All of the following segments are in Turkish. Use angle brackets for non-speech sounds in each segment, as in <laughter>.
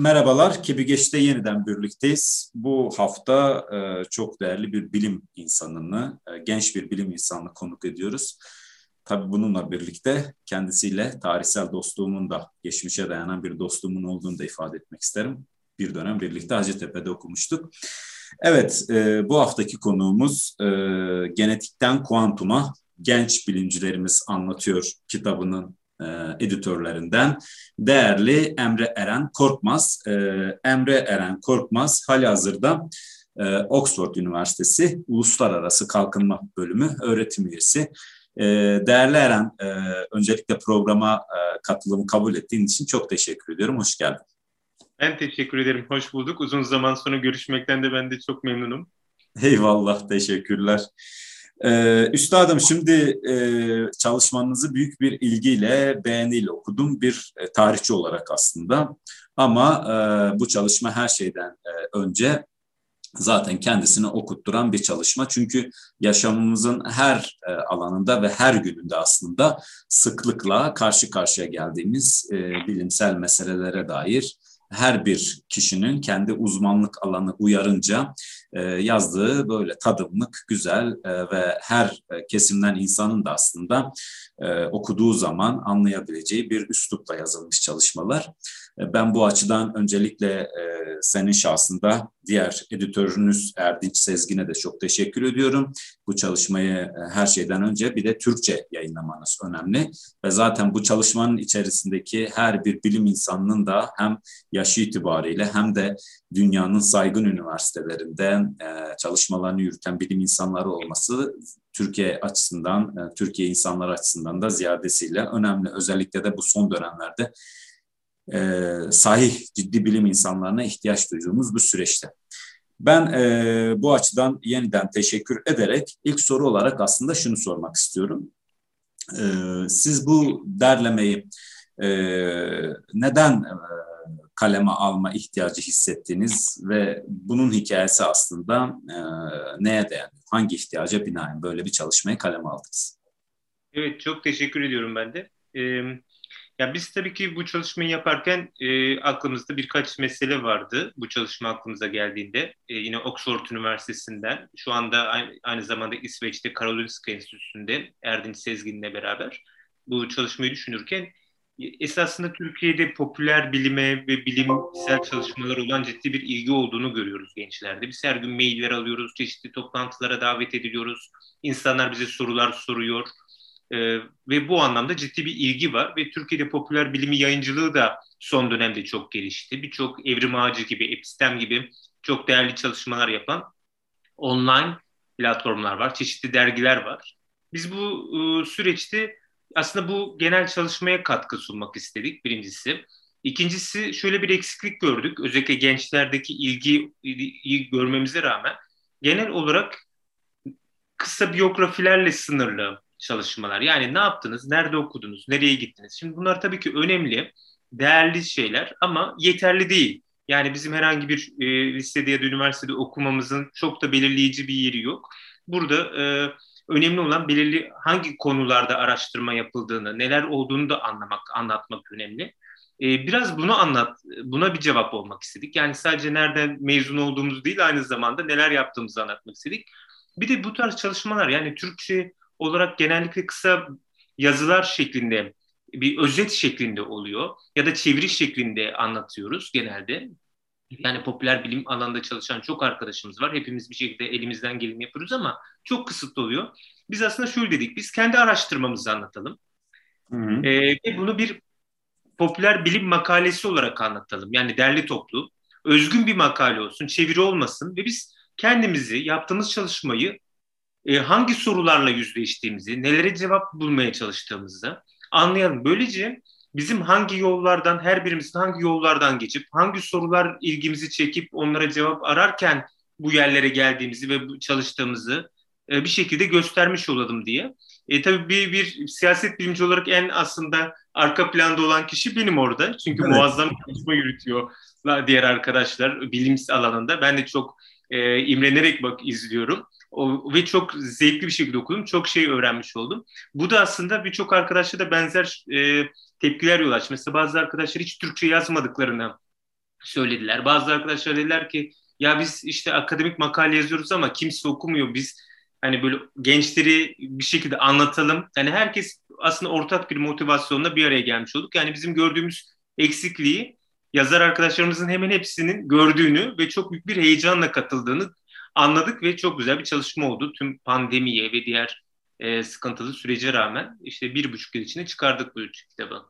Merhabalar, Kebigeç'te yeniden birlikteyiz. Bu hafta e, çok değerli bir bilim insanını, e, genç bir bilim insanını konuk ediyoruz. Tabii bununla birlikte kendisiyle tarihsel dostluğumun da geçmişe dayanan bir dostluğumun olduğunu da ifade etmek isterim. Bir dönem birlikte Hacettepe'de okumuştuk. Evet, e, bu haftaki konuğumuz e, Genetikten Kuantuma Genç Bilimcilerimiz Anlatıyor kitabının e, editörlerinden değerli Emre Eren Korkmaz. E, Emre Eren Korkmaz hali hazırda e, Oxford Üniversitesi Uluslararası Kalkınma Bölümü öğretim üyesi. E, değerli Eren, e, öncelikle programa e, katılımı kabul ettiğin için çok teşekkür ediyorum. Hoş geldin. Ben teşekkür ederim. Hoş bulduk. Uzun zaman sonra görüşmekten de ben de çok memnunum. Eyvallah, teşekkürler. Ee, üstadım şimdi e, çalışmanızı büyük bir ilgiyle, beğeniyle okudum bir e, tarihçi olarak aslında. Ama e, bu çalışma her şeyden önce zaten kendisini okutturan bir çalışma. Çünkü yaşamımızın her alanında ve her gününde aslında sıklıkla karşı karşıya geldiğimiz bilimsel meselelere dair her bir kişinin kendi uzmanlık alanı uyarınca e, yazdığı böyle tadımlık, güzel e, ve her e, kesimden insanın da aslında okuduğu zaman anlayabileceği bir üslupla yazılmış çalışmalar. E, ben bu açıdan öncelikle e, senin şahsında diğer editörünüz Erdinç Sezgin'e de çok teşekkür ediyorum. Bu çalışmayı e, her şeyden önce bir de Türkçe yayınlamanız önemli. Ve zaten bu çalışmanın içerisindeki her bir bilim insanının da hem yaşı itibariyle hem de dünyanın saygın üniversitelerinde çalışmalarını yürüten bilim insanları olması Türkiye açısından, Türkiye insanlar açısından da ziyadesiyle önemli. Özellikle de bu son dönemlerde e, sahih ciddi bilim insanlarına ihtiyaç duyduğumuz bu süreçte. Ben e, bu açıdan yeniden teşekkür ederek ilk soru olarak aslında şunu sormak istiyorum. E, siz bu derlemeyi e, neden e, kaleme alma ihtiyacı hissettiniz ve bunun hikayesi aslında e, neye dayanıyor? Hangi ihtiyaca binaen böyle bir çalışmayı kaleme aldınız? Evet, çok teşekkür ediyorum ben de. Ee, ya biz tabii ki bu çalışmayı yaparken e, aklımızda birkaç mesele vardı. Bu çalışma aklımıza geldiğinde e, yine Oxford Üniversitesi'nden şu anda aynı, aynı zamanda İsveç'te Karolinska Enstitüsü'nde Erdinç Sezgin'le beraber bu çalışmayı düşünürken e, esasında Türkiye'de popüler bilime ve bilimsel çalışmalar olan ciddi bir ilgi olduğunu görüyoruz gençlerde. Biz her gün mailler alıyoruz, çeşitli toplantılara davet ediliyoruz. İnsanlar bize sorular soruyor e, ve bu anlamda ciddi bir ilgi var ve Türkiye'de popüler bilimi yayıncılığı da son dönemde çok gelişti. Birçok evrim ağacı gibi, epistem gibi çok değerli çalışmalar yapan online platformlar var, çeşitli dergiler var. Biz bu e, süreçte aslında bu genel çalışmaya katkı sunmak istedik birincisi. İkincisi şöyle bir eksiklik gördük. Özellikle gençlerdeki ilgi, ilgi görmemize rağmen genel olarak kısa biyografilerle sınırlı çalışmalar. Yani ne yaptınız, nerede okudunuz, nereye gittiniz? Şimdi bunlar tabii ki önemli, değerli şeyler ama yeterli değil. Yani bizim herhangi bir e, lisede ya da üniversitede okumamızın çok da belirleyici bir yeri yok. Burada e, önemli olan belirli hangi konularda araştırma yapıldığını, neler olduğunu da anlamak, anlatmak önemli. E, biraz bunu anlat, buna bir cevap olmak istedik. Yani sadece nereden mezun olduğumuz değil, aynı zamanda neler yaptığımızı anlatmak istedik. Bir de bu tarz çalışmalar yani Türkçe olarak genellikle kısa yazılar şeklinde bir özet şeklinde oluyor ya da çeviri şeklinde anlatıyoruz genelde. Yani popüler bilim alanında çalışan çok arkadaşımız var. Hepimiz bir şekilde elimizden geleni yapıyoruz ama çok kısıtlı oluyor. Biz aslında şöyle dedik, biz kendi araştırmamızı anlatalım. Hı hı. Ee, ve bunu bir popüler bilim makalesi olarak anlatalım. Yani derli toplu, özgün bir makale olsun, çeviri olmasın ve biz kendimizi, yaptığımız çalışmayı e, hangi sorularla yüzleştiğimizi, nelere cevap bulmaya çalıştığımızı anlayalım. Böylece bizim hangi yollardan, her birimizin hangi yollardan geçip, hangi sorular ilgimizi çekip onlara cevap ararken bu yerlere geldiğimizi ve çalıştığımızı e, bir şekilde göstermiş olalım diye. E, tabii bir, bir siyaset bilimci olarak en aslında arka planda olan kişi benim orada. Çünkü evet. muazzam çalışma yürütüyor diğer arkadaşlar bilim alanında. Ben de çok e, imrenerek bak izliyorum. O, ve çok zevkli bir şekilde okudum. Çok şey öğrenmiş oldum. Bu da aslında birçok arkadaşla da benzer e, tepkiler yol açtı. Mesela bazı arkadaşlar hiç Türkçe yazmadıklarını söylediler. Bazı arkadaşlar dediler ki ya biz işte akademik makale yazıyoruz ama kimse okumuyor. Biz hani böyle gençleri bir şekilde anlatalım. Yani herkes aslında ortak bir motivasyonla bir araya gelmiş olduk. Yani bizim gördüğümüz eksikliği yazar arkadaşlarımızın hemen hepsinin gördüğünü ve çok büyük bir heyecanla katıldığını anladık ve çok güzel bir çalışma oldu. Tüm pandemiye ve diğer e, sıkıntılı sürece rağmen işte bir buçuk yıl içinde çıkardık bu kitabı.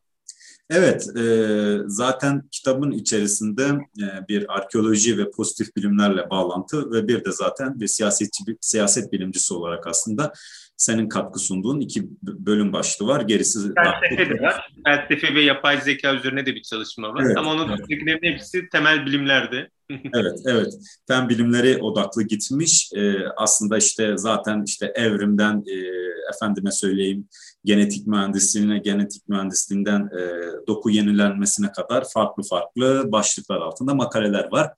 Evet, e, zaten kitabın içerisinde e, bir arkeoloji ve pozitif bilimlerle bağlantı ve bir de zaten bir siyasetçi, bir siyaset bilimcisi olarak aslında senin katkı sunduğun iki bölüm başlığı var. Gerisi felsefe de var. Felsefe ve yapay zeka üzerine de bir çalışma var. Evet, Ama onun evet. hepsi temel bilimlerdi. <laughs> evet, evet. Fen bilimleri odaklı gitmiş. Ee, aslında işte zaten işte evrimden e, efendime söyleyeyim genetik mühendisliğine, genetik mühendisliğinden e, doku yenilenmesine kadar farklı farklı başlıklar altında makaleler var.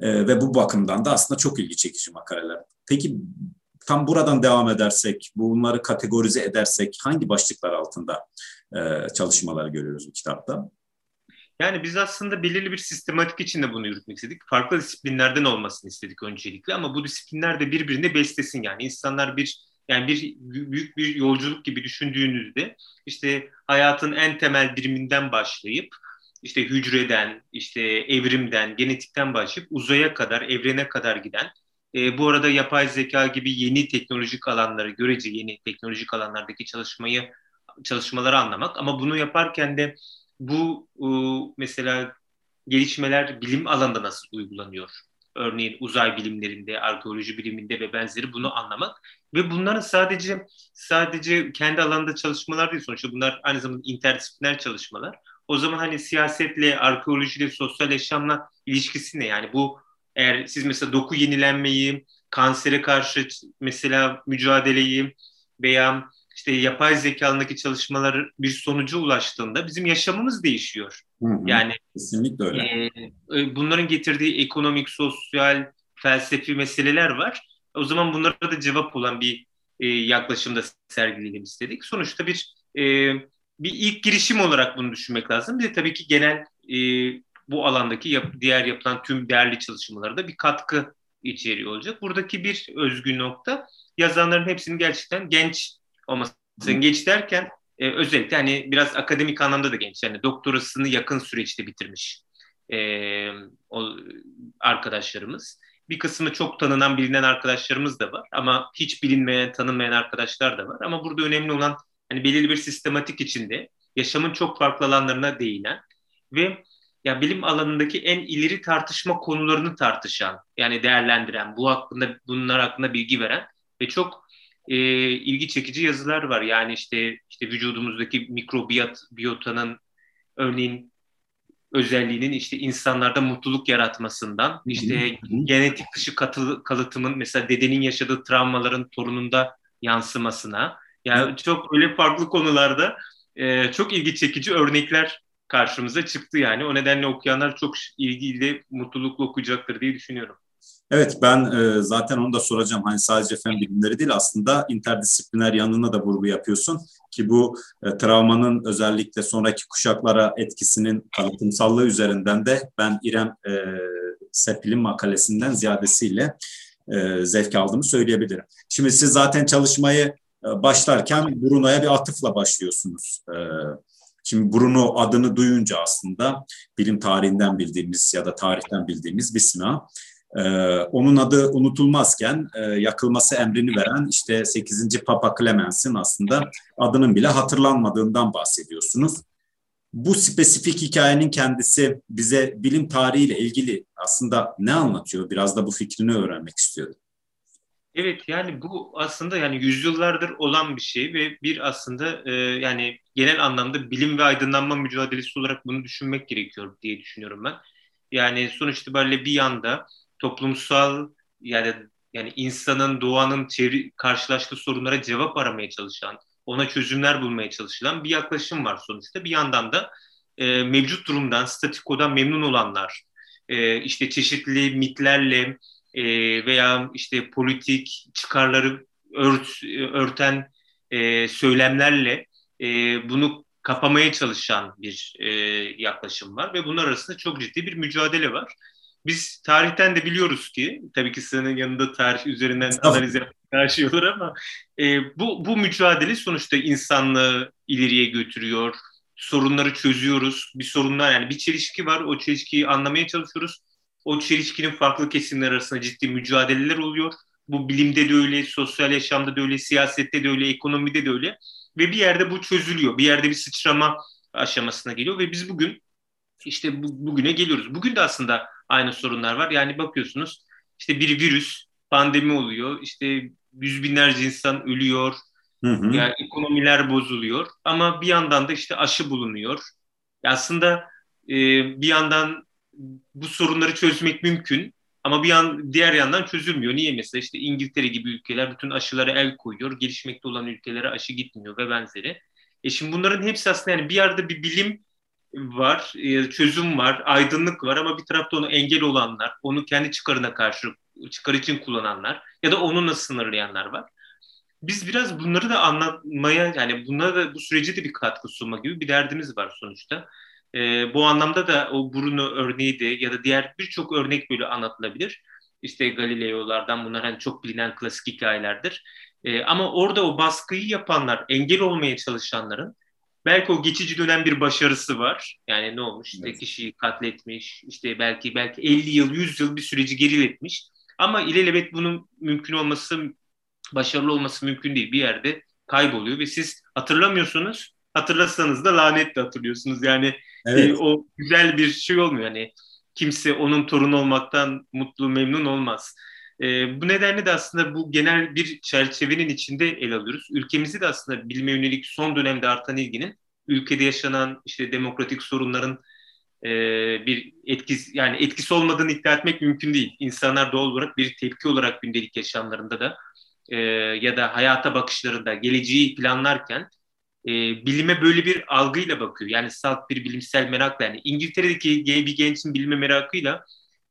E, ve bu bakımdan da aslında çok ilgi çekici makaleler. Peki tam buradan devam edersek, bunları kategorize edersek hangi başlıklar altında e, çalışmalar görüyoruz bu kitapta? Yani biz aslında belirli bir sistematik içinde bunu yürütmek istedik. Farklı disiplinlerden olmasını istedik öncelikle ama bu disiplinler de birbirine beslesin. Yani insanlar bir yani bir büyük bir yolculuk gibi düşündüğünüzde işte hayatın en temel biriminden başlayıp işte hücreden, işte evrimden, genetikten başlayıp uzaya kadar, evrene kadar giden e, bu arada yapay zeka gibi yeni teknolojik alanları, görece yeni teknolojik alanlardaki çalışmayı çalışmaları anlamak ama bunu yaparken de bu e, mesela gelişmeler bilim alanında nasıl uygulanıyor? Örneğin uzay bilimlerinde, arkeoloji biliminde ve benzeri bunu anlamak ve bunların sadece sadece kendi alanında çalışmalar değil sonuçta bunlar aynı zamanda interdisipliner çalışmalar. O zaman hani siyasetle, arkeolojiyle, sosyal yaşamla ilişkisi ne? Yani bu eğer siz mesela doku yenilenmeyi, kansere karşı mesela mücadeleyi veya işte yapay zekalındaki çalışmalar bir sonuca ulaştığında bizim yaşamımız değişiyor. Hı hı, yani kesinlikle öyle. E, bunların getirdiği ekonomik, sosyal, felsefi meseleler var. O zaman bunlara da cevap olan bir e, yaklaşımda sergileyelim istedik. Sonuçta bir e, bir ilk girişim olarak bunu düşünmek lazım. Bir de tabii ki genel e, bu alandaki yap, diğer yapılan tüm değerli çalışmalara da bir katkı içeriği olacak. Buradaki bir özgün nokta yazanların hepsinin gerçekten genç olması. Genç derken e, özellikle hani biraz akademik anlamda da genç. Yani doktorasını yakın süreçte bitirmiş e, o arkadaşlarımız. Bir kısmı çok tanınan, bilinen arkadaşlarımız da var. Ama hiç bilinmeyen, tanınmayan arkadaşlar da var. Ama burada önemli olan hani belirli bir sistematik içinde yaşamın çok farklı alanlarına değinen ve ya bilim alanındaki en ileri tartışma konularını tartışan, yani değerlendiren, bu hakkında bunlar hakkında bilgi veren ve çok e, ilgi çekici yazılar var. Yani işte işte vücudumuzdaki mikrobiyat biyotanın örneğin özelliğinin işte insanlarda mutluluk yaratmasından, işte genetik dışı katı, kalıtımın mesela dedenin yaşadığı travmaların torununda yansımasına, yani çok öyle farklı konularda e, çok ilgi çekici örnekler karşımıza çıktı yani. O nedenle okuyanlar çok ilgiyle, mutlulukla okuyacaktır diye düşünüyorum. Evet ben e, zaten onu da soracağım. Hani sadece fen bilimleri değil aslında interdisipliner yanına da vurgu yapıyorsun ki bu e, travmanın özellikle sonraki kuşaklara etkisinin kalıtımsallığı üzerinden de ben İrem e, Sepil'in makalesinden ziyadesiyle zevk aldığımı söyleyebilirim. Şimdi siz zaten çalışmayı başlarken Bruno'ya bir atıfla başlıyorsunuz. Şimdi Bruno adını duyunca aslında bilim tarihinden bildiğimiz ya da tarihten bildiğimiz bir sina. Ee, onun adı unutulmazken e, yakılması emrini veren işte 8. Papa Clemens'in aslında adının bile hatırlanmadığından bahsediyorsunuz. Bu spesifik hikayenin kendisi bize bilim tarihiyle ilgili aslında ne anlatıyor? Biraz da bu fikrini öğrenmek istiyorum. Evet yani bu aslında yani yüzyıllardır olan bir şey ve bir aslında e, yani genel anlamda bilim ve aydınlanma mücadelesi olarak bunu düşünmek gerekiyor diye düşünüyorum ben. Yani sonuç itibariyle bir yanda toplumsal yani yani insanın, doğanın çevre, karşılaştığı sorunlara cevap aramaya çalışan, ona çözümler bulmaya çalışılan bir yaklaşım var sonuçta. Bir yandan da e, mevcut durumdan, statikodan memnun olanlar, e, işte çeşitli mitlerle e, veya işte politik çıkarları ört, örten e, söylemlerle e, bunu kapamaya çalışan bir e, yaklaşım var ve bunlar arasında çok ciddi bir mücadele var. Biz tarihten de biliyoruz ki, tabii ki senin yanında tarih üzerinden analiz yapmak şey olur ama e, bu, bu mücadele sonuçta insanlığı ileriye götürüyor, sorunları çözüyoruz. Bir sorunlar yani bir çelişki var, o çelişkiyi anlamaya çalışıyoruz. O çelişkinin farklı kesimler arasında ciddi mücadeleler oluyor. Bu bilimde de öyle, sosyal yaşamda da öyle, siyasette de öyle, ekonomide de öyle. Ve bir yerde bu çözülüyor. Bir yerde bir sıçrama aşamasına geliyor ve biz bugün işte bu, bugüne geliyoruz. Bugün de aslında aynı sorunlar var. Yani bakıyorsunuz işte bir virüs, pandemi oluyor. İşte yüz binlerce insan ölüyor. Hı hı. Yani ekonomiler bozuluyor. Ama bir yandan da işte aşı bulunuyor. Aslında e, bir yandan bu sorunları çözmek mümkün. Ama bir yan diğer yandan çözülmüyor. Niye mesela işte İngiltere gibi ülkeler bütün aşılara el koyuyor. Gelişmekte olan ülkelere aşı gitmiyor ve benzeri. E şimdi bunların hepsi aslında yani bir yerde bir bilim var, e, çözüm var, aydınlık var ama bir tarafta onu engel olanlar, onu kendi çıkarına karşı çıkar için kullananlar ya da onu nasıl sınırlayanlar var. Biz biraz bunları da anlatmaya yani bunlara da bu süreci de bir katkı sunma gibi bir derdimiz var sonuçta. E, bu anlamda da o Bruno örneği de ya da diğer birçok örnek böyle anlatılabilir. İşte Galileo'lardan bunlar hani çok bilinen klasik hikayelerdir. E, ama orada o baskıyı yapanlar, engel olmaya çalışanların belki o geçici dönem bir başarısı var. Yani ne olmuş? İşte evet. kişiyi katletmiş, işte belki belki 50 yıl, 100 yıl bir süreci geriletmiş. Ama ilelebet bunun mümkün olması, başarılı olması mümkün değil. Bir yerde kayboluyor ve siz hatırlamıyorsunuz. Hatırlasanız da lanetle hatırlıyorsunuz. Yani evet. <laughs> o güzel bir şey olmuyor. Yani kimse onun torunu olmaktan mutlu, memnun olmaz. E, bu nedenle de aslında bu genel bir çerçevenin içinde el alıyoruz. Ülkemizi de aslında bilime yönelik son dönemde artan ilginin ülkede yaşanan işte demokratik sorunların e, bir etkisi yani etkisi olmadığını iddia etmek mümkün değil. İnsanlar doğal olarak bir tepki olarak gündelik yaşamlarında da e, ya da hayata bakışlarında geleceği planlarken e, bilime böyle bir algıyla bakıyor. Yani salt bir bilimsel merakla yani İngiltere'deki bir gençin bilime merakıyla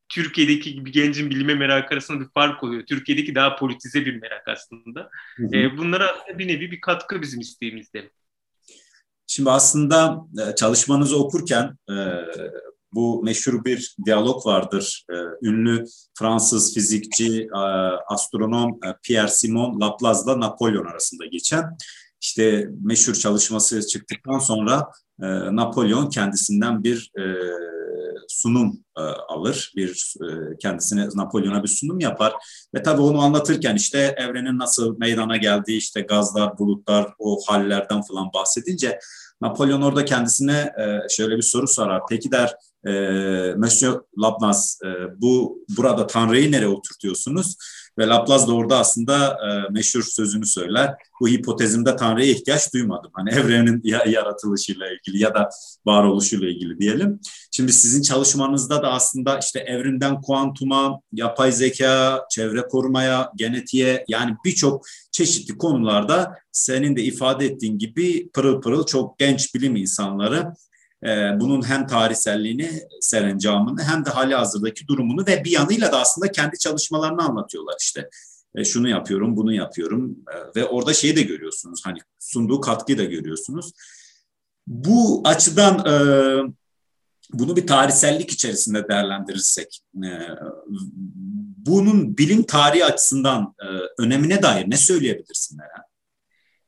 Türkiye'deki bir gencin bilime merakı arasında bir fark oluyor. Türkiye'deki daha politize bir merak aslında. Hı hı. E, bunlara bir nevi bir katkı bizim isteğimizde. Şimdi aslında e, çalışmanızı okurken e, bu meşhur bir diyalog vardır. E, ünlü Fransız fizikçi, astronom Pierre Simon Laplace'la Napolyon arasında geçen. İşte meşhur çalışması çıktıktan sonra Napolyon kendisinden bir sunum e, alır. Bir e, kendisine Napolyon'a bir sunum yapar ve tabii onu anlatırken işte evrenin nasıl meydana geldiği işte gazlar, bulutlar, o hallerden falan bahsedince Napolyon orada kendisine e, şöyle bir soru sorar. Peki der e, Monsieur Laplace e, bu burada Tanrı'yı nereye oturtuyorsunuz? Ve Laplace da orada aslında e, meşhur sözünü söyler. Bu hipotezimde Tanrı'ya ihtiyaç duymadım. Hani evrenin ya, yaratılışıyla ilgili ya da varoluşuyla ilgili diyelim. Şimdi sizin çalışmanızda da aslında işte evrinden kuantuma, yapay zeka, çevre korumaya, genetiğe yani birçok çeşitli konularda senin de ifade ettiğin gibi pırıl pırıl çok genç bilim insanları e, bunun hem tarihselliğini, serencamını hem de hali hazırdaki durumunu ve bir yanıyla da aslında kendi çalışmalarını anlatıyorlar işte. E, şunu yapıyorum, bunu yapıyorum e, ve orada şeyi de görüyorsunuz hani sunduğu katkıyı da görüyorsunuz. Bu açıdan e, bunu bir tarihsellik içerisinde değerlendirirsek, e, bunun bilim tarihi açısından e, önemine dair ne söyleyebilirsin Eren?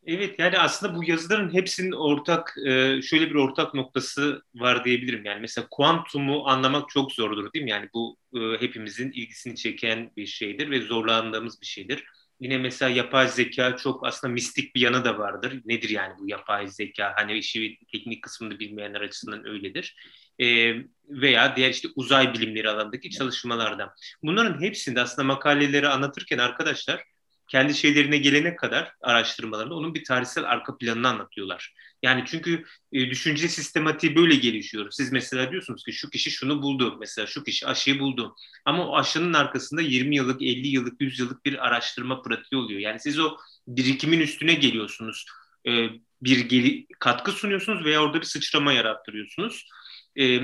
Evet yani aslında bu yazıların hepsinin ortak e, şöyle bir ortak noktası var diyebilirim. Yani mesela kuantumu anlamak çok zordur değil mi? Yani bu e, hepimizin ilgisini çeken bir şeydir ve zorlandığımız bir şeydir. Yine mesela yapay zeka çok aslında mistik bir yanı da vardır. Nedir yani bu yapay zeka? Hani işi teknik kısmını bilmeyenler açısından öyledir. E, veya diğer işte uzay bilimleri alanındaki çalışmalarda. Bunların hepsinde aslında makaleleri anlatırken arkadaşlar kendi şeylerine gelene kadar araştırmalarında onun bir tarihsel arka planını anlatıyorlar. Yani çünkü e, düşünce sistematiği böyle gelişiyor. Siz mesela diyorsunuz ki şu kişi şunu buldu. Mesela şu kişi aşıyı buldu. Ama o aşının arkasında 20 yıllık, 50 yıllık, 100 yıllık bir araştırma pratiği oluyor. Yani siz o birikimin üstüne geliyorsunuz. E, bir geri, katkı sunuyorsunuz veya orada bir sıçrama yarattırıyorsunuz. E,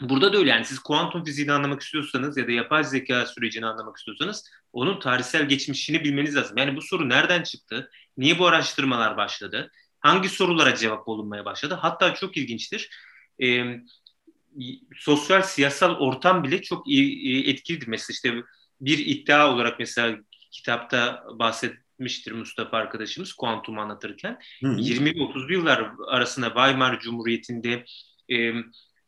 Burada da öyle yani siz kuantum fiziğini anlamak istiyorsanız ya da yapay zeka sürecini anlamak istiyorsanız onun tarihsel geçmişini bilmeniz lazım. Yani bu soru nereden çıktı? Niye bu araştırmalar başladı? hangi sorulara cevap olunmaya başladı? Hatta çok ilginçtir. E, sosyal siyasal ortam bile çok iyi, etkilidir. Mesela işte bir iddia olarak mesela kitapta bahsetmiştir Mustafa arkadaşımız kuantum anlatırken. 20-30'lu yıllar arasında Weimar Cumhuriyeti'nde e,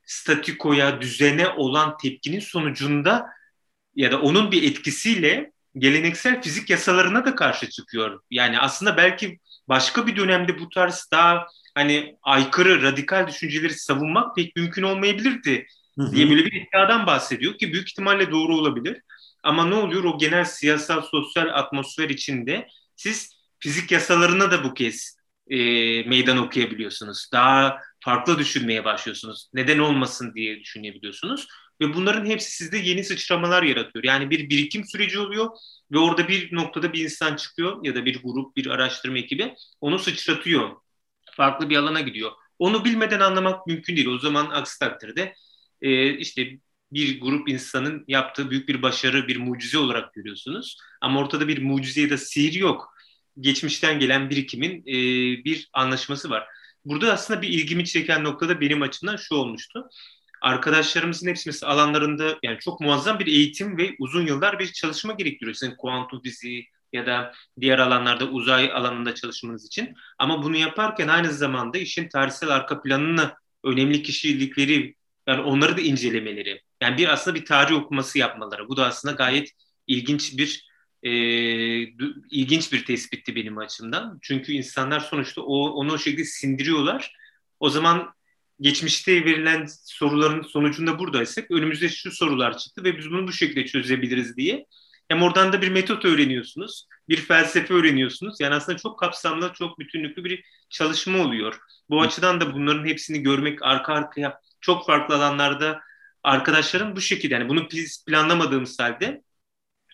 statikoya, düzene olan tepkinin sonucunda ya da onun bir etkisiyle geleneksel fizik yasalarına da karşı çıkıyor. Yani aslında belki başka bir dönemde bu tarz daha hani aykırı, radikal düşünceleri savunmak pek mümkün olmayabilirdi diye böyle bir iddiadan bahsediyor ki büyük ihtimalle doğru olabilir. Ama ne oluyor o genel siyasal sosyal atmosfer içinde siz fizik yasalarına da bu kez e, meydan okuyabiliyorsunuz. Daha farklı düşünmeye başlıyorsunuz. Neden olmasın diye düşünebiliyorsunuz. Ve bunların hepsi sizde yeni sıçramalar yaratıyor. Yani bir birikim süreci oluyor ve orada bir noktada bir insan çıkıyor ya da bir grup, bir araştırma ekibi onu sıçratıyor. Farklı bir alana gidiyor. Onu bilmeden anlamak mümkün değil. O zaman aksi takdirde e, işte bir grup insanın yaptığı büyük bir başarı, bir mucize olarak görüyorsunuz. Ama ortada bir mucize ya da sihir yok. Geçmişten gelen birikimin e, bir anlaşması var. Burada aslında bir ilgimi çeken noktada benim açımdan şu olmuştu. Arkadaşlarımızın hepsi mesela alanlarında yani çok muazzam bir eğitim ve uzun yıllar bir çalışma gerektiriyor. Sizin kuantum fiziği ya da diğer alanlarda uzay alanında çalışmanız için. Ama bunu yaparken aynı zamanda işin tarihsel arka planını önemli kişilikleri yani onları da incelemeleri. Yani bir aslında bir tarih okuması yapmaları. Bu da aslında gayet ilginç bir e, ilginç bir tespitti benim açımdan. Çünkü insanlar sonuçta o, onu o şekilde sindiriyorlar. O zaman geçmişte verilen soruların sonucunda buradaysak önümüzde şu sorular çıktı ve biz bunu bu şekilde çözebiliriz diye. Hem oradan da bir metot öğreniyorsunuz, bir felsefe öğreniyorsunuz. Yani aslında çok kapsamlı, çok bütünlüklü bir çalışma oluyor. Bu açıdan da bunların hepsini görmek arka arkaya çok farklı alanlarda arkadaşlarım bu şekilde yani bunu biz planlamadığımız halde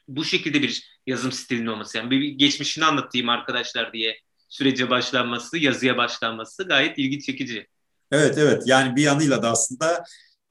bu şekilde bir yazım stilinin olması. Yani bir geçmişini anlatayım arkadaşlar diye sürece başlanması, yazıya başlanması gayet ilgi çekici. Evet evet. Yani bir yanıyla da aslında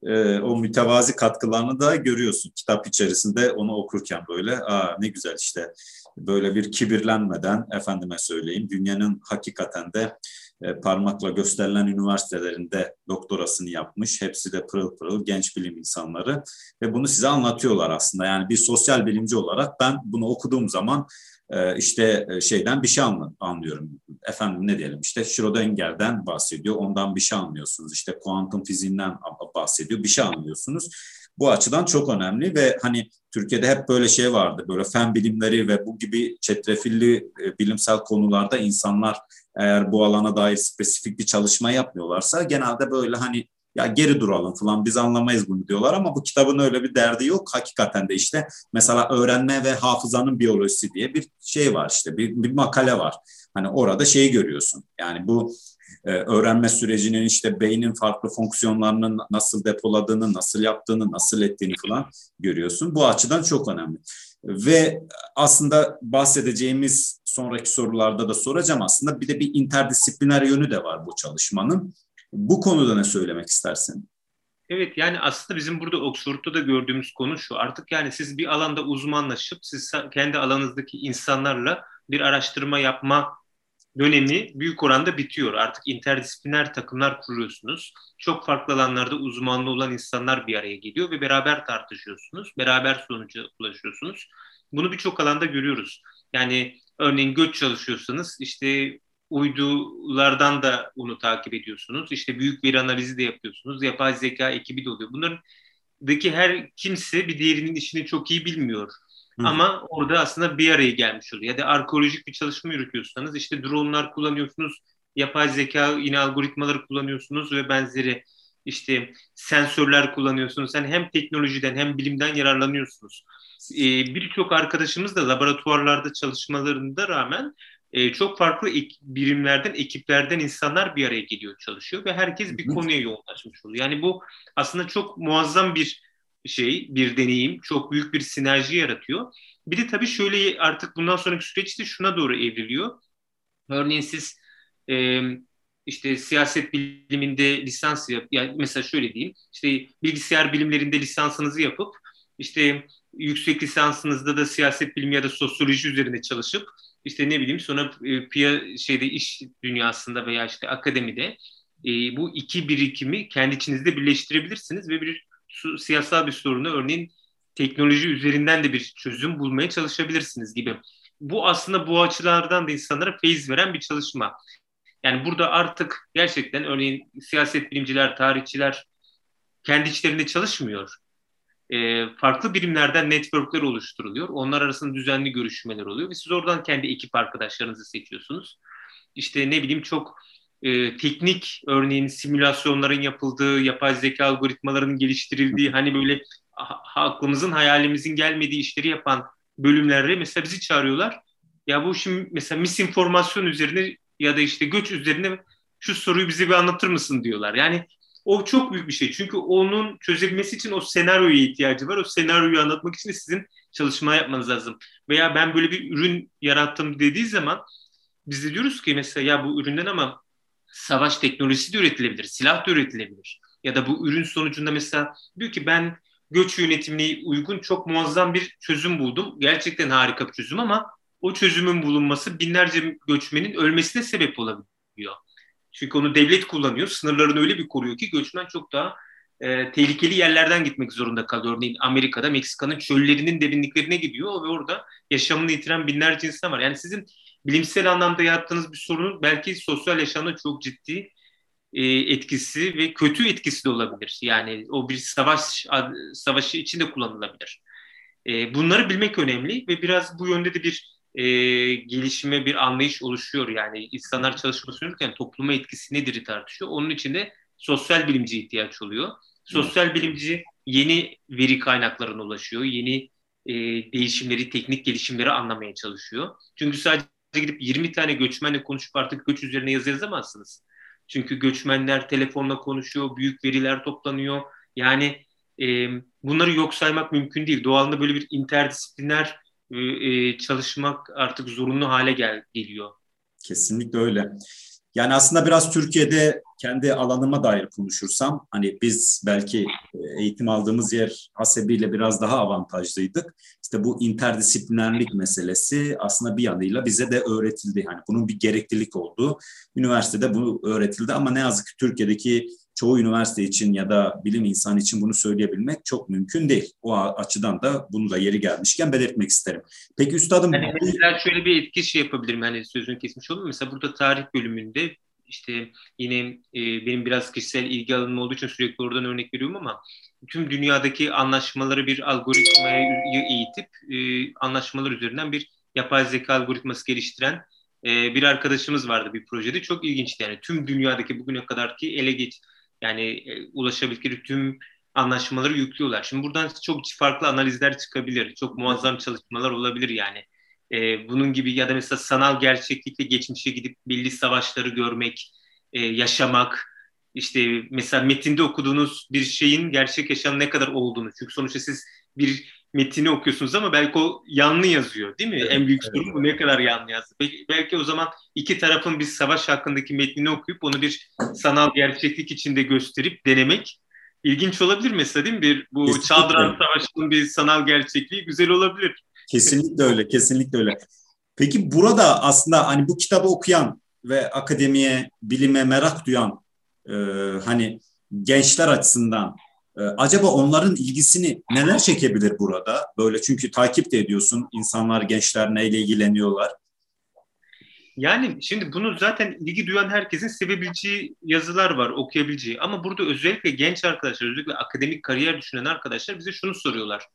e, o mütevazi katkılarını da görüyorsun. Kitap içerisinde onu okurken böyle Aa, ne güzel işte böyle bir kibirlenmeden efendime söyleyeyim dünyanın hakikaten de e, parmakla gösterilen üniversitelerinde doktorasını yapmış. Hepsi de pırıl pırıl genç bilim insanları ve bunu size anlatıyorlar aslında. Yani bir sosyal bilimci olarak ben bunu okuduğum zaman e, işte e, şeyden bir şey anlıyorum. Efendim ne diyelim işte Schrödinger'den bahsediyor. Ondan bir şey anlıyorsunuz. İşte kuantum fiziğinden bahsediyor. Bir şey anlıyorsunuz. Bu açıdan çok önemli ve hani Türkiye'de hep böyle şey vardı. Böyle fen bilimleri ve bu gibi çetrefilli bilimsel konularda insanlar eğer bu alana dair spesifik bir çalışma yapmıyorlarsa genelde böyle hani ya geri duralım falan biz anlamayız bunu diyorlar ama bu kitabın öyle bir derdi yok. Hakikaten de işte mesela öğrenme ve hafızanın biyolojisi diye bir şey var işte bir, bir makale var. Hani orada şeyi görüyorsun. Yani bu e, öğrenme sürecinin işte beynin farklı fonksiyonlarının nasıl depoladığını, nasıl yaptığını, nasıl ettiğini falan görüyorsun. Bu açıdan çok önemli. Ve aslında bahsedeceğimiz sonraki sorularda da soracağım aslında bir de bir interdisipliner yönü de var bu çalışmanın. Bu konuda ne söylemek istersin? Evet yani aslında bizim burada Oxford'da da gördüğümüz konu şu. Artık yani siz bir alanda uzmanlaşıp siz kendi alanınızdaki insanlarla bir araştırma yapma dönemi büyük oranda bitiyor. Artık interdisipliner takımlar kuruyorsunuz. Çok farklı alanlarda uzmanlı olan insanlar bir araya geliyor ve beraber tartışıyorsunuz. Beraber sonuca ulaşıyorsunuz. Bunu birçok alanda görüyoruz. Yani örneğin göç çalışıyorsanız işte uydulardan da bunu takip ediyorsunuz. İşte büyük veri analizi de yapıyorsunuz. Yapay zeka ekibi de oluyor. Bunların daki her kimse bir diğerinin işini çok iyi bilmiyor. Hı. Ama orada aslında bir araya gelmiş oluyor. Ya da arkeolojik bir çalışma yürütüyorsanız işte dronlar kullanıyorsunuz, yapay zeka yine algoritmaları kullanıyorsunuz ve benzeri işte sensörler kullanıyorsunuz. Yani hem teknolojiden hem bilimden yararlanıyorsunuz. Ee, Birçok arkadaşımız da laboratuvarlarda çalışmalarında rağmen e, çok farklı ek, birimlerden, ekiplerden insanlar bir araya geliyor, çalışıyor ve herkes bir konuya yoğunlaşmış oluyor. Yani bu aslında çok muazzam bir şey, bir deneyim, çok büyük bir sinerji yaratıyor. Bir de tabii şöyle artık bundan sonraki süreçte şuna doğru evriliyor. Örneğin siz e, işte siyaset biliminde lisans yap, yani mesela şöyle diyeyim, işte bilgisayar bilimlerinde lisansınızı yapıp işte yüksek lisansınızda da siyaset bilimi ya da sosyoloji üzerine çalışıp işte ne bileyim sonra e, piya şeyde iş dünyasında veya işte akademide e, bu iki birikimi kendi içinizde birleştirebilirsiniz ve bir siyasal bir sorunu örneğin teknoloji üzerinden de bir çözüm bulmaya çalışabilirsiniz gibi. Bu aslında bu açılardan da insanlara feyiz veren bir çalışma. Yani burada artık gerçekten örneğin siyaset bilimciler, tarihçiler kendi içlerinde çalışmıyor. E, farklı birimlerden networkler oluşturuluyor. Onlar arasında düzenli görüşmeler oluyor ve siz oradan kendi ekip arkadaşlarınızı seçiyorsunuz. İşte ne bileyim çok e, teknik örneğin simülasyonların yapıldığı, yapay zeka algoritmalarının geliştirildiği hani böyle aklımızın hayalimizin gelmediği işleri yapan bölümlerde mesela bizi çağırıyorlar. Ya bu şimdi mesela misinformasyon üzerine ya da işte göç üzerine şu soruyu bize bir anlatır mısın diyorlar. Yani o çok büyük bir şey. Çünkü onun çözebilmesi için o senaryoya ihtiyacı var. O senaryoyu anlatmak için de sizin çalışma yapmanız lazım. Veya ben böyle bir ürün yarattım dediği zaman biz de diyoruz ki mesela ya bu üründen ama savaş teknolojisi de üretilebilir, silah da üretilebilir. Ya da bu ürün sonucunda mesela diyor ki ben göç yönetimine uygun çok muazzam bir çözüm buldum. Gerçekten harika bir çözüm ama o çözümün bulunması binlerce göçmenin ölmesine sebep olabiliyor. Çünkü onu devlet kullanıyor. Sınırlarını öyle bir koruyor ki göçmen çok daha e, tehlikeli yerlerden gitmek zorunda kalıyor. Örneğin Amerika'da Meksika'nın çöllerinin derinliklerine gidiyor ve orada yaşamını yitiren binlerce insan var. Yani sizin bilimsel anlamda yarattığınız bir sorunun belki sosyal yaşamda çok ciddi e, etkisi ve kötü etkisi de olabilir. Yani o bir savaş savaşı içinde kullanılabilir. E, bunları bilmek önemli ve biraz bu yönde de bir e, gelişime bir anlayış oluşuyor. Yani insanlar çalışma sürdürürken topluma etkisi nedir tartışıyor. Onun için de sosyal bilimci ihtiyaç oluyor. Sosyal bilimci yeni veri kaynaklarına ulaşıyor. Yeni e, değişimleri, teknik gelişimleri anlamaya çalışıyor. Çünkü sadece gidip 20 tane göçmenle konuşup artık göç üzerine yazı yazamazsınız. Çünkü göçmenler telefonla konuşuyor, büyük veriler toplanıyor. Yani e, bunları yok saymak mümkün değil. Doğalında böyle bir interdisipliner e, e, çalışmak artık zorunlu hale gel geliyor. Kesinlikle öyle. Yani aslında biraz Türkiye'de kendi alanıma dair konuşursam hani biz belki e, eğitim aldığımız yer hasebiyle biraz daha avantajlıydık. İşte bu interdisiplinerlik meselesi aslında bir yanıyla bize de öğretildi. Hani bunun bir gereklilik olduğu üniversitede bu öğretildi ama ne yazık ki Türkiye'deki çoğu üniversite için ya da bilim insanı için bunu söyleyebilmek çok mümkün değil. O açıdan da bunu da yeri gelmişken belirtmek isterim. Peki üstadım... Yani mesela şöyle bir etki şey yapabilirim. Hani sözünü kesmiş oldum. Mesela burada tarih bölümünde işte yine e, benim biraz kişisel ilgi alanım olduğu için sürekli oradan örnek veriyorum ama tüm dünyadaki anlaşmaları bir algoritmaya eğitip e, anlaşmalar üzerinden bir yapay zeka algoritması geliştiren e, bir arkadaşımız vardı bir projede. Çok ilginçti yani tüm dünyadaki bugüne kadarki ele geç yani e, ulaşabildikleri tüm anlaşmaları yüklüyorlar. Şimdi buradan çok farklı analizler çıkabilir. Çok muazzam çalışmalar olabilir yani. E, bunun gibi ya da mesela sanal gerçeklikle geçmişe gidip belli savaşları görmek, e, yaşamak, işte mesela metinde okuduğunuz bir şeyin gerçek yaşam ne kadar olduğunu. Çünkü sonuçta siz bir metini okuyorsunuz ama belki o yanlı yazıyor değil mi? Evet, en büyük sorun evet. bu ne kadar yanlı yazdı. Belki, belki o zaman iki tarafın bir savaş hakkındaki metnini okuyup onu bir sanal gerçeklik içinde gösterip denemek ilginç olabilir mesela değil mi? Bir, bu. Çaldıran Savaşı'nın bir sanal gerçekliği güzel olabilir. Kesinlikle öyle, kesinlikle öyle. Peki burada aslında hani bu kitabı okuyan ve akademiye, bilime merak duyan e, hani gençler açısından e, acaba onların ilgisini neler çekebilir burada? Böyle çünkü takip de ediyorsun insanlar, gençler neyle ilgileniyorlar. Yani şimdi bunu zaten ilgi duyan herkesin sevebileceği yazılar var, okuyabileceği. Ama burada özellikle genç arkadaşlar, özellikle akademik kariyer düşünen arkadaşlar bize şunu soruyorlar.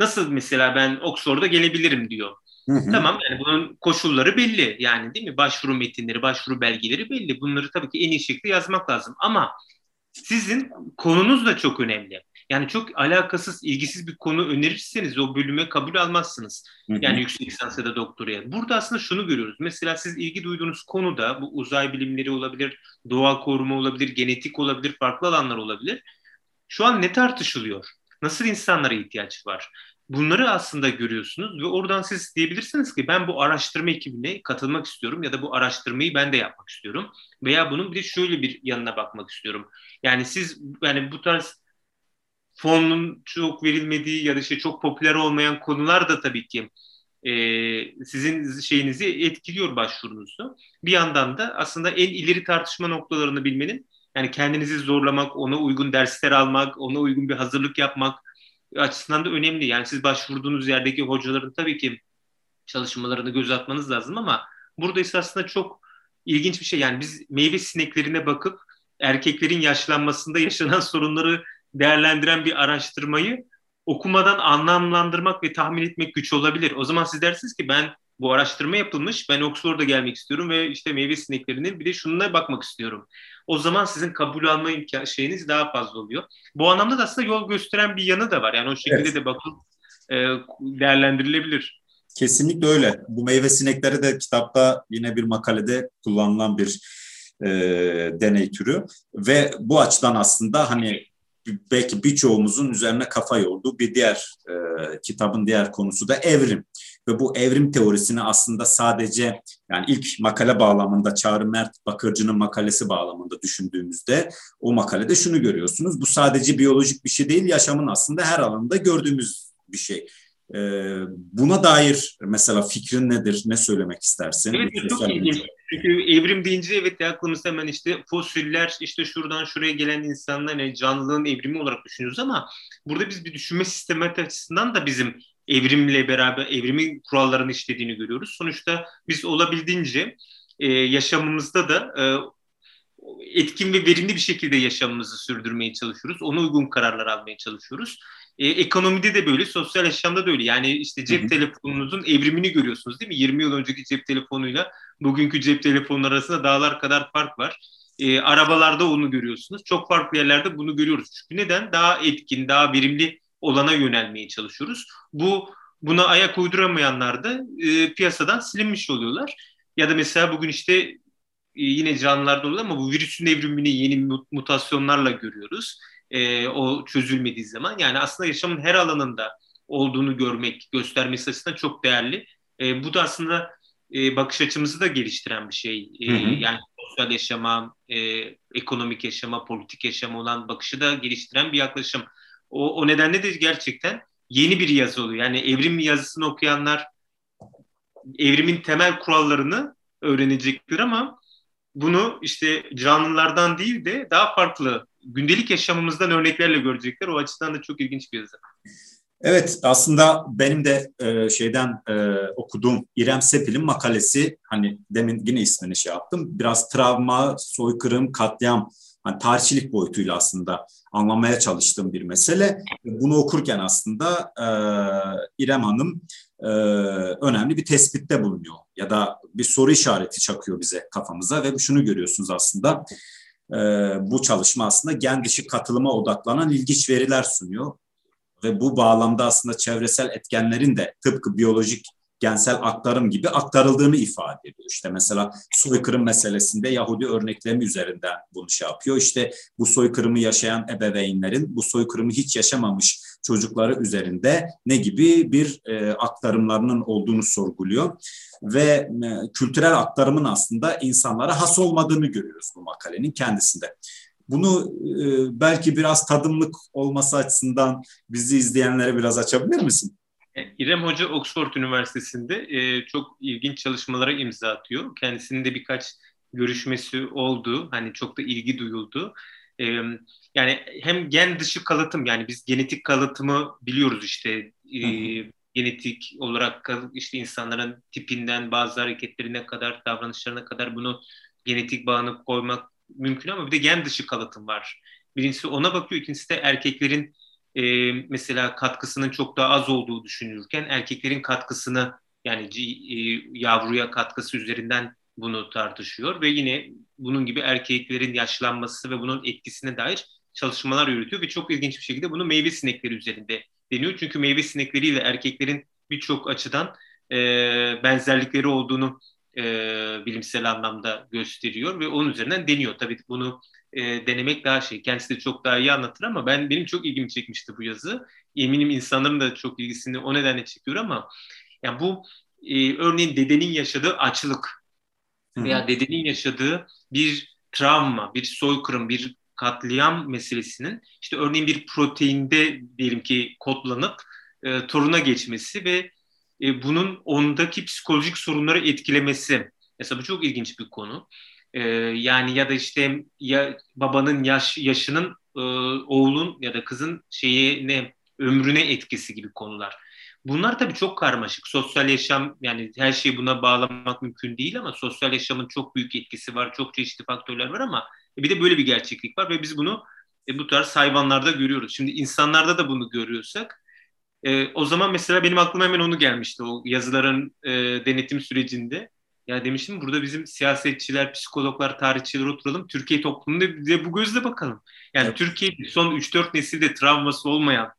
Nasıl mesela ben Oxford'a gelebilirim diyor. Hı hı. Tamam yani bunun koşulları belli yani değil mi? Başvuru metinleri, başvuru belgeleri belli. Bunları tabii ki en iyi şekilde yazmak lazım. Ama sizin konunuz da çok önemli. Yani çok alakasız, ilgisiz bir konu önerirseniz o bölüme kabul almazsınız. Hı hı. Yani yüksek lisans ya da doktoraya. Burada aslında şunu görüyoruz. Mesela siz ilgi duyduğunuz konuda bu uzay bilimleri olabilir, doğa koruma olabilir, genetik olabilir, farklı alanlar olabilir. Şu an ne tartışılıyor? Nasıl insanlara ihtiyaç var? Bunları aslında görüyorsunuz ve oradan siz diyebilirsiniz ki ben bu araştırma ekibine katılmak istiyorum ya da bu araştırmayı ben de yapmak istiyorum veya bunun bir de şöyle bir yanına bakmak istiyorum. Yani siz yani bu tarz fonun çok verilmediği ya da işte çok popüler olmayan konular da tabii ki e, sizin şeyinizi etkiliyor başvurunuzu. Bir yandan da aslında en ileri tartışma noktalarını bilmenin yani kendinizi zorlamak, ona uygun dersler almak, ona uygun bir hazırlık yapmak açısından da önemli. Yani siz başvurduğunuz yerdeki hocaların tabii ki çalışmalarını göz atmanız lazım ama burada ise aslında çok ilginç bir şey. Yani biz meyve sineklerine bakıp erkeklerin yaşlanmasında yaşanan <laughs> sorunları değerlendiren bir araştırmayı okumadan anlamlandırmak ve tahmin etmek güç olabilir. O zaman siz dersiniz ki ben bu araştırma yapılmış, ben Oxford'a gelmek istiyorum ve işte meyve sineklerinin bir de şununla bakmak istiyorum. O zaman sizin kabul alma imkan şeyiniz daha fazla oluyor. Bu anlamda da aslında yol gösteren bir yanı da var. Yani o şekilde evet. de bakıp e, değerlendirilebilir. Kesinlikle öyle. Bu meyve sinekleri de kitapta yine bir makalede kullanılan bir e, deney türü ve bu açıdan aslında hani belki birçoğumuzun üzerine kafa yorduğu bir diğer e, kitabın diğer konusu da evrim. Ve bu evrim teorisini aslında sadece yani ilk makale bağlamında Çağrı Mert Bakırcı'nın makalesi bağlamında düşündüğümüzde o makalede şunu görüyorsunuz. Bu sadece biyolojik bir şey değil, yaşamın aslında her alanında gördüğümüz bir şey. Ee, buna dair mesela fikrin nedir? Ne söylemek istersin? Evet, çok ilginç. Çünkü evrim deyince evet aklımızda hemen işte fosiller, işte şuradan şuraya gelen insanlar yani canlılığın evrimi olarak düşünüyoruz ama burada biz bir düşünme sistemi açısından da bizim evrimle beraber evrimin kurallarını işlediğini görüyoruz. Sonuçta biz olabildiğince e, yaşamımızda da e, etkin ve verimli bir şekilde yaşamımızı sürdürmeye çalışıyoruz. Ona uygun kararlar almaya çalışıyoruz. E, ekonomide de böyle, sosyal yaşamda da öyle. Yani işte cep telefonunuzun evrimini görüyorsunuz değil mi? 20 yıl önceki cep telefonuyla bugünkü cep telefonu arasında dağlar kadar fark var. E, arabalarda onu görüyorsunuz. Çok farklı yerlerde bunu görüyoruz. Çünkü neden? Daha etkin, daha verimli olana yönelmeye çalışıyoruz. Bu buna ayak uyduramayanlar da e, piyasadan silinmiş oluyorlar. Ya da mesela bugün işte e, yine canlılarda oluyor ama bu virüsün evrimini yeni mutasyonlarla görüyoruz e, o çözülmediği zaman. Yani aslında yaşamın her alanında olduğunu görmek, göstermesi açısından çok değerli. E, bu da aslında e, bakış açımızı da geliştiren bir şey. E, hı hı. Yani sosyal yaşama, e, ekonomik yaşama, politik yaşama olan bakışı da geliştiren bir yaklaşım. O, o nedenle de gerçekten yeni bir yazı oluyor. Yani evrim yazısını okuyanlar evrimin temel kurallarını öğrenecektir ama bunu işte canlılardan değil de daha farklı gündelik yaşamımızdan örneklerle görecekler. O açıdan da çok ilginç bir yazı. Evet aslında benim de e, şeyden e, okuduğum İrem Sepil'in makalesi hani demin yine ismini şey yaptım. Biraz travma, soykırım, katliam hani tarihçilik boyutuyla aslında anlamaya çalıştığım bir mesele. Bunu okurken aslında e, İrem Hanım e, önemli bir tespitte bulunuyor. Ya da bir soru işareti çakıyor bize kafamıza ve şunu görüyorsunuz aslında. E, bu çalışma aslında gen dışı katılıma odaklanan ilginç veriler sunuyor. Ve bu bağlamda aslında çevresel etkenlerin de tıpkı biyolojik gensel aktarım gibi aktarıldığını ifade ediyor. İşte mesela soykırım meselesinde Yahudi örneklemi üzerinden bunu şey yapıyor. İşte bu soykırımı yaşayan ebeveynlerin bu soykırımı hiç yaşamamış çocukları üzerinde ne gibi bir e, aktarımlarının olduğunu sorguluyor ve e, kültürel aktarımın aslında insanlara has olmadığını görüyoruz bu makalenin kendisinde. Bunu e, belki biraz tadımlık olması açısından bizi izleyenlere biraz açabilir misin? E, İrem Hoca Oxford Üniversitesi'nde e, çok ilginç çalışmalara imza atıyor. Kendisinin de birkaç görüşmesi oldu. Hani çok da ilgi duyuldu. E, yani hem gen dışı kalıtım yani biz genetik kalıtımı biliyoruz işte e, genetik olarak işte insanların tipinden bazı hareketlerine kadar davranışlarına kadar bunu genetik bağını koymak mümkün ama bir de gen dışı kalıtım var. Birincisi ona bakıyor, ikincisi de erkeklerin e, mesela katkısının çok daha az olduğu düşünülürken erkeklerin katkısını yani e, yavruya katkısı üzerinden bunu tartışıyor ve yine bunun gibi erkeklerin yaşlanması ve bunun etkisine dair çalışmalar yürütüyor ve çok ilginç bir şekilde bunu meyve sinekleri üzerinde deniyor. Çünkü meyve sinekleriyle erkeklerin birçok açıdan e, benzerlikleri olduğunu e, bilimsel anlamda gösteriyor ve onun üzerinden deniyor. Tabii bunu e, denemek daha şey. Kendisi de çok daha iyi anlatır ama ben benim çok ilgimi çekmişti bu yazı. Eminim insanların da çok ilgisini o nedenle çekiyor ama yani bu e, örneğin dedenin yaşadığı açlık veya dedenin yaşadığı bir travma, bir soykırım, bir katliam meselesinin işte örneğin bir proteinde diyelim ki kodlanıp e, toruna geçmesi ve e, bunun ondaki psikolojik sorunları etkilemesi. Mesela bu çok ilginç bir konu. E, yani ya da işte ya babanın yaş yaşının e, oğlun ya da kızın şeyi ne ömrüne etkisi gibi konular. Bunlar tabii çok karmaşık. Sosyal yaşam yani her şeyi buna bağlamak mümkün değil ama sosyal yaşamın çok büyük etkisi var. Çok çeşitli faktörler var ama bir de böyle bir gerçeklik var ve biz bunu e, bu tarz hayvanlarda görüyoruz. Şimdi insanlarda da bunu görüyorsak e, o zaman mesela benim aklıma hemen onu gelmişti o yazıların e, denetim sürecinde. Ya demiştim burada bizim siyasetçiler, psikologlar, tarihçiler oturalım. Türkiye toplumunda bir bu gözle bakalım. Yani evet. Türkiye son 3-4 nesilde travması olmayan,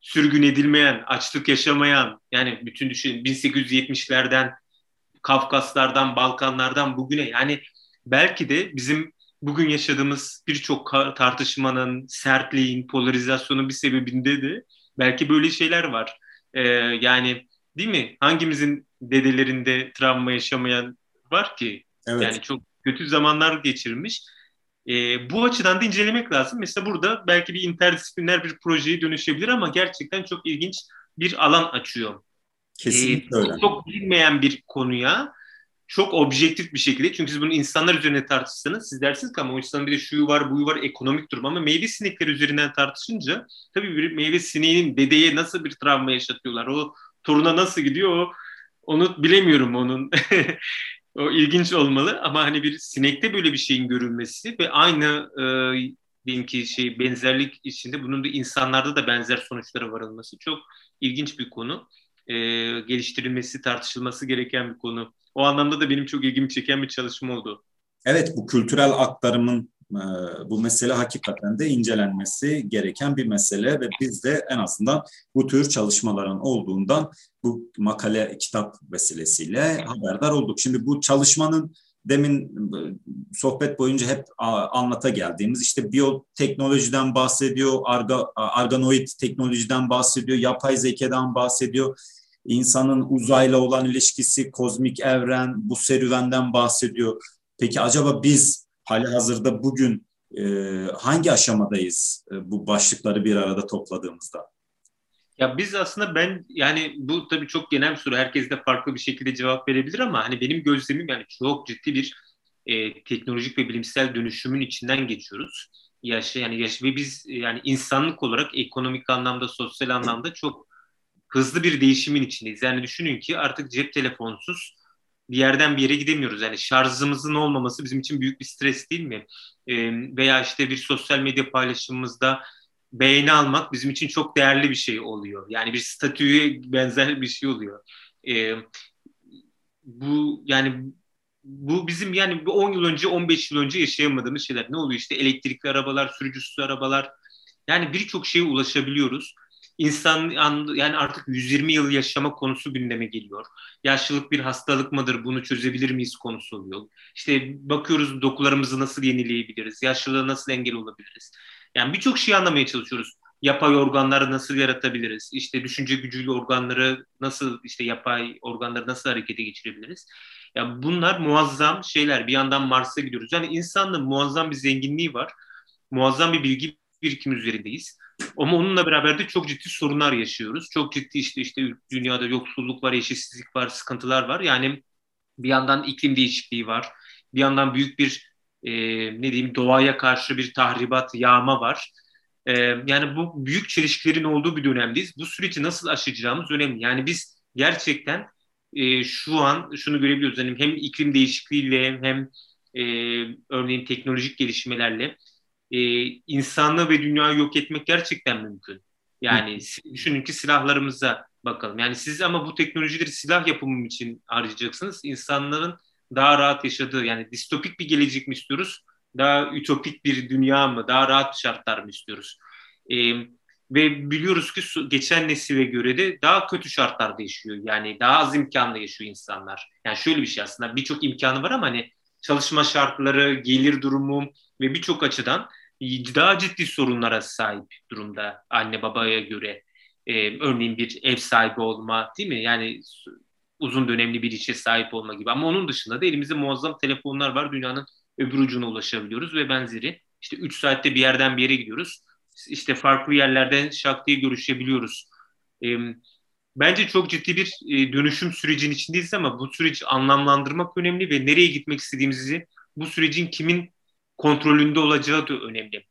sürgün edilmeyen, açlık yaşamayan, yani bütün düşün 1870'lerden, Kafkaslardan, Balkanlardan bugüne yani belki de bizim bugün yaşadığımız birçok tartışmanın, sertliğin, polarizasyonun bir sebebinde de belki böyle şeyler var. Ee, yani değil mi? Hangimizin dedelerinde travma yaşamayan var ki? Evet. Yani çok kötü zamanlar geçirmiş. Ee, bu açıdan da incelemek lazım. Mesela burada belki bir interdisipliner bir projeye dönüşebilir ama gerçekten çok ilginç bir alan açıyor. Kesinlikle ee, öyle. Çok bilinmeyen bir konuya çok objektif bir şekilde çünkü siz bunu insanlar üzerine tartışsanız siz dersiniz ki ama o insanın bir de şuyu var buyu var ekonomik durum ama meyve sinekleri üzerinden tartışınca tabii bir meyve sineğinin dedeye nasıl bir travma yaşatıyorlar o toruna nasıl gidiyor o onu bilemiyorum onun <laughs> o ilginç olmalı ama hani bir sinekte böyle bir şeyin görülmesi ve aynı e, diyelim ki şey benzerlik içinde bunun da insanlarda da benzer sonuçlara varılması çok ilginç bir konu. E, geliştirilmesi, tartışılması gereken bir konu o anlamda da benim çok ilgimi çeken bir çalışma oldu. Evet bu kültürel aktarımın e, bu mesele hakikaten de incelenmesi gereken bir mesele ve biz de en azından bu tür çalışmaların olduğundan bu makale kitap vesilesiyle haberdar olduk. Şimdi bu çalışmanın demin e, sohbet boyunca hep anlata geldiğimiz işte biyoteknolojiden bahsediyor, arga, arganoid teknolojiden bahsediyor, yapay zekadan bahsediyor insanın uzayla olan ilişkisi, kozmik evren, bu serüvenden bahsediyor. Peki acaba biz hali hazırda bugün e, hangi aşamadayız e, bu başlıkları bir arada topladığımızda? Ya biz aslında ben yani bu tabii çok genel bir soru. Herkes de farklı bir şekilde cevap verebilir ama hani benim gözlemim yani çok ciddi bir e, teknolojik ve bilimsel dönüşümün içinden geçiyoruz. Yaş yani yaş ve biz yani insanlık olarak ekonomik anlamda, sosyal anlamda çok hızlı bir değişimin içindeyiz. Yani düşünün ki artık cep telefonsuz bir yerden bir yere gidemiyoruz. Yani şarjımızın olmaması bizim için büyük bir stres değil mi? E, veya işte bir sosyal medya paylaşımımızda beğeni almak bizim için çok değerli bir şey oluyor. Yani bir statüye benzer bir şey oluyor. E, bu yani bu bizim yani 10 yıl önce 15 yıl önce yaşayamadığımız şeyler. Ne oluyor işte elektrikli arabalar, sürücüsüz arabalar. Yani birçok şeye ulaşabiliyoruz insan yani artık 120 yıl yaşama konusu gündeme geliyor. Yaşlılık bir hastalık mıdır? Bunu çözebilir miyiz konusu oluyor. İşte bakıyoruz dokularımızı nasıl yenileyebiliriz? Yaşlılığa nasıl engel olabiliriz? Yani birçok şey anlamaya çalışıyoruz. Yapay organları nasıl yaratabiliriz? İşte düşünce gücüyle organları nasıl işte yapay organları nasıl harekete geçirebiliriz? Ya yani bunlar muazzam şeyler. Bir yandan Mars'a gidiyoruz. Yani insanlığın muazzam bir zenginliği var. Muazzam bir bilgi birikim üzerindeyiz. Ama onunla beraber de çok ciddi sorunlar yaşıyoruz. Çok ciddi işte işte dünyada yoksulluk var, eşitsizlik var, sıkıntılar var. Yani bir yandan iklim değişikliği var. Bir yandan büyük bir e, ne diyeyim doğaya karşı bir tahribat, yağma var. E, yani bu büyük çelişkilerin olduğu bir dönemdeyiz. Bu süreci nasıl aşacağımız önemli. Yani biz gerçekten e, şu an şunu görebiliyoruz. Yani hem iklim değişikliğiyle hem e, örneğin teknolojik gelişmelerle e, insanlığı ve dünyayı yok etmek gerçekten mümkün. Yani Hı. düşünün ki silahlarımıza bakalım. Yani siz ama bu teknolojileri silah yapımı için harcayacaksınız. İnsanların daha rahat yaşadığı yani distopik bir gelecek mi istiyoruz? Daha ütopik bir dünya mı? Daha rahat şartlar mı istiyoruz? E, ve biliyoruz ki geçen nesile göre de daha kötü şartlarda yaşıyor. Yani daha az imkanla yaşıyor insanlar. Yani şöyle bir şey aslında birçok imkanı var ama hani çalışma şartları, gelir durumu ve birçok açıdan daha ciddi sorunlara sahip durumda anne babaya göre. Ee, örneğin bir ev sahibi olma değil mi? Yani uzun dönemli bir işe sahip olma gibi. Ama onun dışında da elimizde muazzam telefonlar var. Dünyanın öbür ucuna ulaşabiliyoruz ve benzeri. İşte 3 saatte bir yerden bir yere gidiyoruz. İşte farklı yerlerden şak diye görüşebiliyoruz. Ee, bence çok ciddi bir e, dönüşüm sürecinin içindeyiz ama bu süreci anlamlandırmak önemli ve nereye gitmek istediğimizi bu sürecin kimin kontrolünde olacağı da önemli.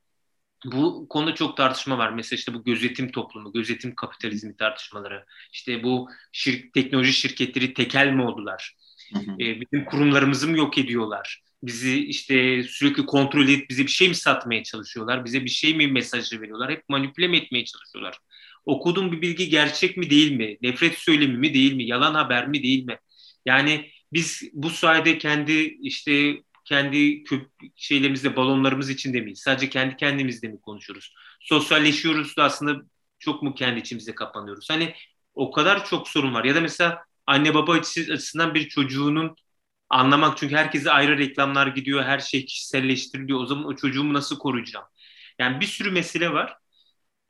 Bu konuda çok tartışma var. Mesela işte bu gözetim toplumu, gözetim kapitalizmi tartışmaları. İşte bu şir teknoloji şirketleri tekel mi oldular? Hı hı. E, bizim kurumlarımızı mı yok ediyorlar? Bizi işte sürekli kontrol edip bize bir şey mi satmaya çalışıyorlar? Bize bir şey mi mesajı veriyorlar? Hep manipüle mi etmeye çalışıyorlar? Okuduğum bir bilgi gerçek mi değil mi? Nefret söylemi mi değil mi? Yalan haber mi değil mi? Yani biz bu sayede kendi işte kendi köp şeylerimizde balonlarımız içinde miyiz? Sadece kendi kendimizde mi konuşuyoruz? Sosyalleşiyoruz da aslında çok mu kendi içimize kapanıyoruz? Hani o kadar çok sorun var. Ya da mesela anne baba açısından bir çocuğunun anlamak çünkü herkese ayrı reklamlar gidiyor, her şey kişiselleştiriliyor. O zaman o çocuğumu nasıl koruyacağım? Yani bir sürü mesele var.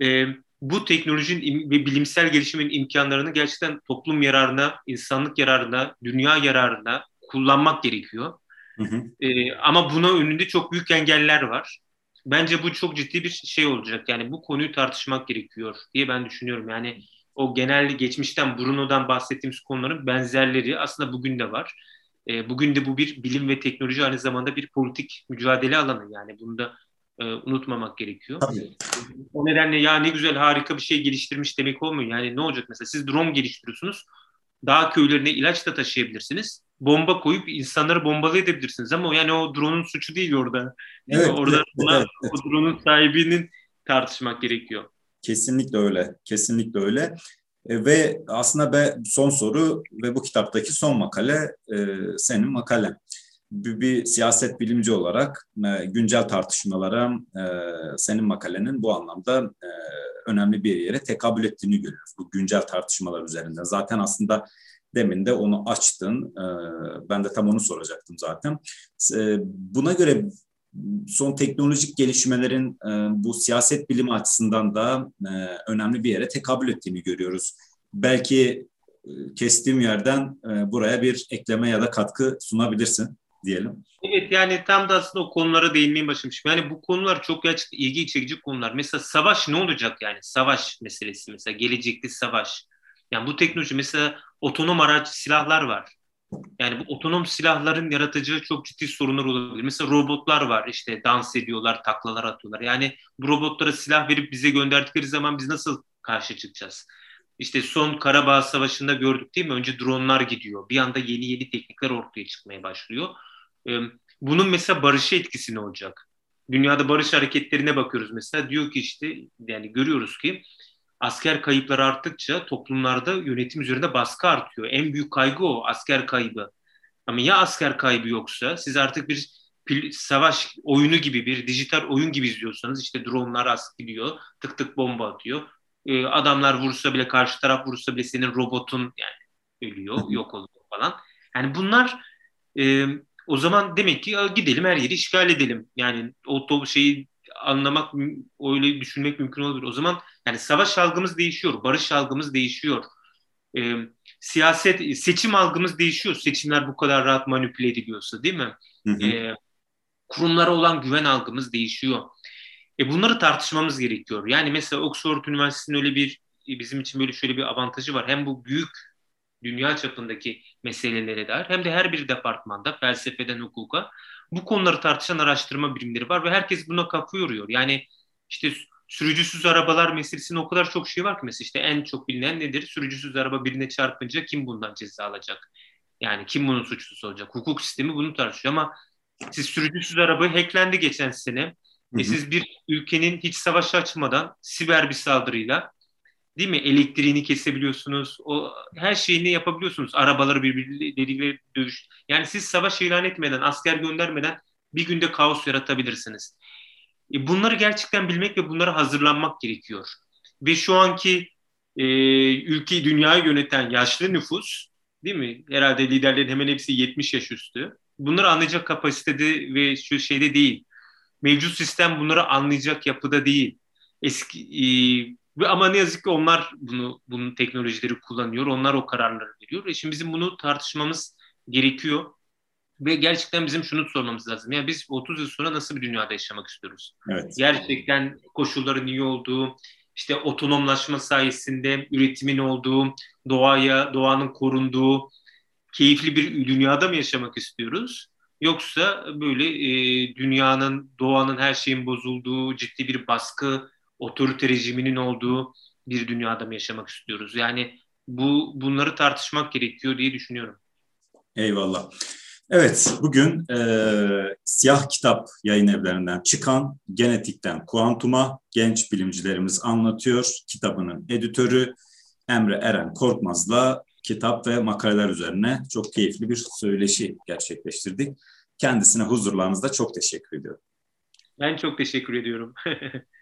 Ee, bu teknolojinin ve bilimsel gelişimin imkanlarını gerçekten toplum yararına, insanlık yararına, dünya yararına kullanmak gerekiyor. Hı hı. E, ama buna önünde çok büyük engeller var. Bence bu çok ciddi bir şey olacak. Yani bu konuyu tartışmak gerekiyor diye ben düşünüyorum. Yani o genel geçmişten Bruno'dan bahsettiğimiz konuların benzerleri aslında bugün de var. E, bugün de bu bir bilim ve teknoloji aynı zamanda bir politik mücadele alanı. Yani bunu da e, unutmamak gerekiyor. Tabii. O nedenle ya ne güzel harika bir şey geliştirmiş demek olmuyor. Yani ne olacak mesela siz drone geliştiriyorsunuz. Dağ köylerine ilaç da taşıyabilirsiniz. Bomba koyup insanları bombalı edebilirsiniz ama yani o drone'un suçu değil orada. Değil evet, Orada evet, evet. o drone'un sahibinin tartışmak gerekiyor. Kesinlikle öyle. Kesinlikle öyle. E, ve aslında be, son soru ve bu kitaptaki son makale e, senin makalen. Bir, bir siyaset bilimci olarak e, güncel tartışmalara e, senin makalenin bu anlamda e, önemli bir yere tekabül ettiğini görüyoruz. Bu güncel tartışmalar üzerinde. Zaten aslında demin de onu açtın. E, ben de tam onu soracaktım zaten. E, buna göre son teknolojik gelişmelerin e, bu siyaset bilimi açısından da e, önemli bir yere tekabül ettiğini görüyoruz. Belki e, kestiğim yerden buraya bir ekleme ya da katkı sunabilirsin diyelim. Evet yani tam da aslında o konulara değinmeye başlamışım. Yani bu konular çok gerçekten ilgi çekici konular. Mesela savaş ne olacak yani? Savaş meselesi mesela gelecekte savaş. Yani bu teknoloji mesela otonom araç silahlar var. Yani bu otonom silahların yaratıcı çok ciddi sorunlar olabilir. Mesela robotlar var işte dans ediyorlar, taklalar atıyorlar. Yani bu robotlara silah verip bize gönderdikleri zaman biz nasıl karşı çıkacağız? İşte son Karabağ Savaşı'nda gördük değil mi? Önce dronlar gidiyor. Bir anda yeni yeni teknikler ortaya çıkmaya başlıyor. Bunun mesela barışa etkisi ne olacak? Dünyada barış hareketlerine bakıyoruz mesela. Diyor ki işte yani görüyoruz ki asker kayıpları arttıkça toplumlarda yönetim üzerinde baskı artıyor. En büyük kaygı o asker kaybı. Ama ya asker kaybı yoksa siz artık bir savaş oyunu gibi bir dijital oyun gibi izliyorsanız işte dronlar askiliyor, tık tık bomba atıyor. Ee, adamlar vursa bile karşı taraf vursa bile senin robotun yani ölüyor, yok oluyor falan. Yani bunlar e, o zaman demek ki gidelim her yeri işgal edelim. Yani o şeyi anlamak, öyle düşünmek mümkün olur. O zaman yani savaş algımız değişiyor, barış algımız değişiyor. E, siyaset, seçim algımız değişiyor. Seçimler bu kadar rahat manipüle ediliyorsa değil mi? Hı hı. E, kurumlara olan güven algımız değişiyor. E, bunları tartışmamız gerekiyor. Yani mesela Oxford Üniversitesi'nin öyle bir bizim için böyle şöyle bir avantajı var. Hem bu büyük dünya çapındaki meselelere dair hem de her bir departmanda felsefeden hukuka bu konuları tartışan araştırma birimleri var ve herkes buna kafa yoruyor. Yani işte sürücüsüz arabalar meselesinde o kadar çok şey var ki mesela işte en çok bilinen nedir? Sürücüsüz araba birine çarpınca kim bundan ceza alacak? Yani kim bunun suçlusu olacak? Hukuk sistemi bunu tartışıyor ama siz sürücüsüz arabayı hacklendi geçen sene. Hı hı. E siz bir ülkenin hiç savaş açmadan siber bir saldırıyla değil mi? Elektriğini kesebiliyorsunuz. O her şeyini yapabiliyorsunuz. Arabaları birbirleriyle dövüş. Yani siz savaş ilan etmeden, asker göndermeden bir günde kaos yaratabilirsiniz. E, bunları gerçekten bilmek ve bunlara hazırlanmak gerekiyor. Ve şu anki e, ülkeyi, dünyayı yöneten yaşlı nüfus, değil mi? Herhalde liderlerin hemen hepsi 70 yaş üstü. Bunları anlayacak kapasitede ve şu şeyde değil. Mevcut sistem bunları anlayacak yapıda değil. Eski e, ve ama ne yazık ki onlar bunu bunun teknolojileri kullanıyor. Onlar o kararları veriyor. E şimdi bizim bunu tartışmamız gerekiyor. Ve gerçekten bizim şunu sormamız lazım. Yani biz 30 yıl sonra nasıl bir dünyada yaşamak istiyoruz? Evet. Gerçekten koşulların iyi olduğu, işte otonomlaşma sayesinde üretimin olduğu, doğaya, doğanın korunduğu keyifli bir dünyada mı yaşamak istiyoruz? Yoksa böyle e, dünyanın, doğanın her şeyin bozulduğu, ciddi bir baskı, otorite rejiminin olduğu bir dünyada mı yaşamak istiyoruz? Yani bu bunları tartışmak gerekiyor diye düşünüyorum. Eyvallah. Evet, bugün e, Siyah Kitap yayın evlerinden çıkan Genetikten Kuantuma genç bilimcilerimiz anlatıyor. Kitabının editörü Emre Eren Korkmaz'la kitap ve makaleler üzerine çok keyifli bir söyleşi gerçekleştirdik. Kendisine huzurlarınızda çok teşekkür ediyorum. Ben çok teşekkür ediyorum. <laughs>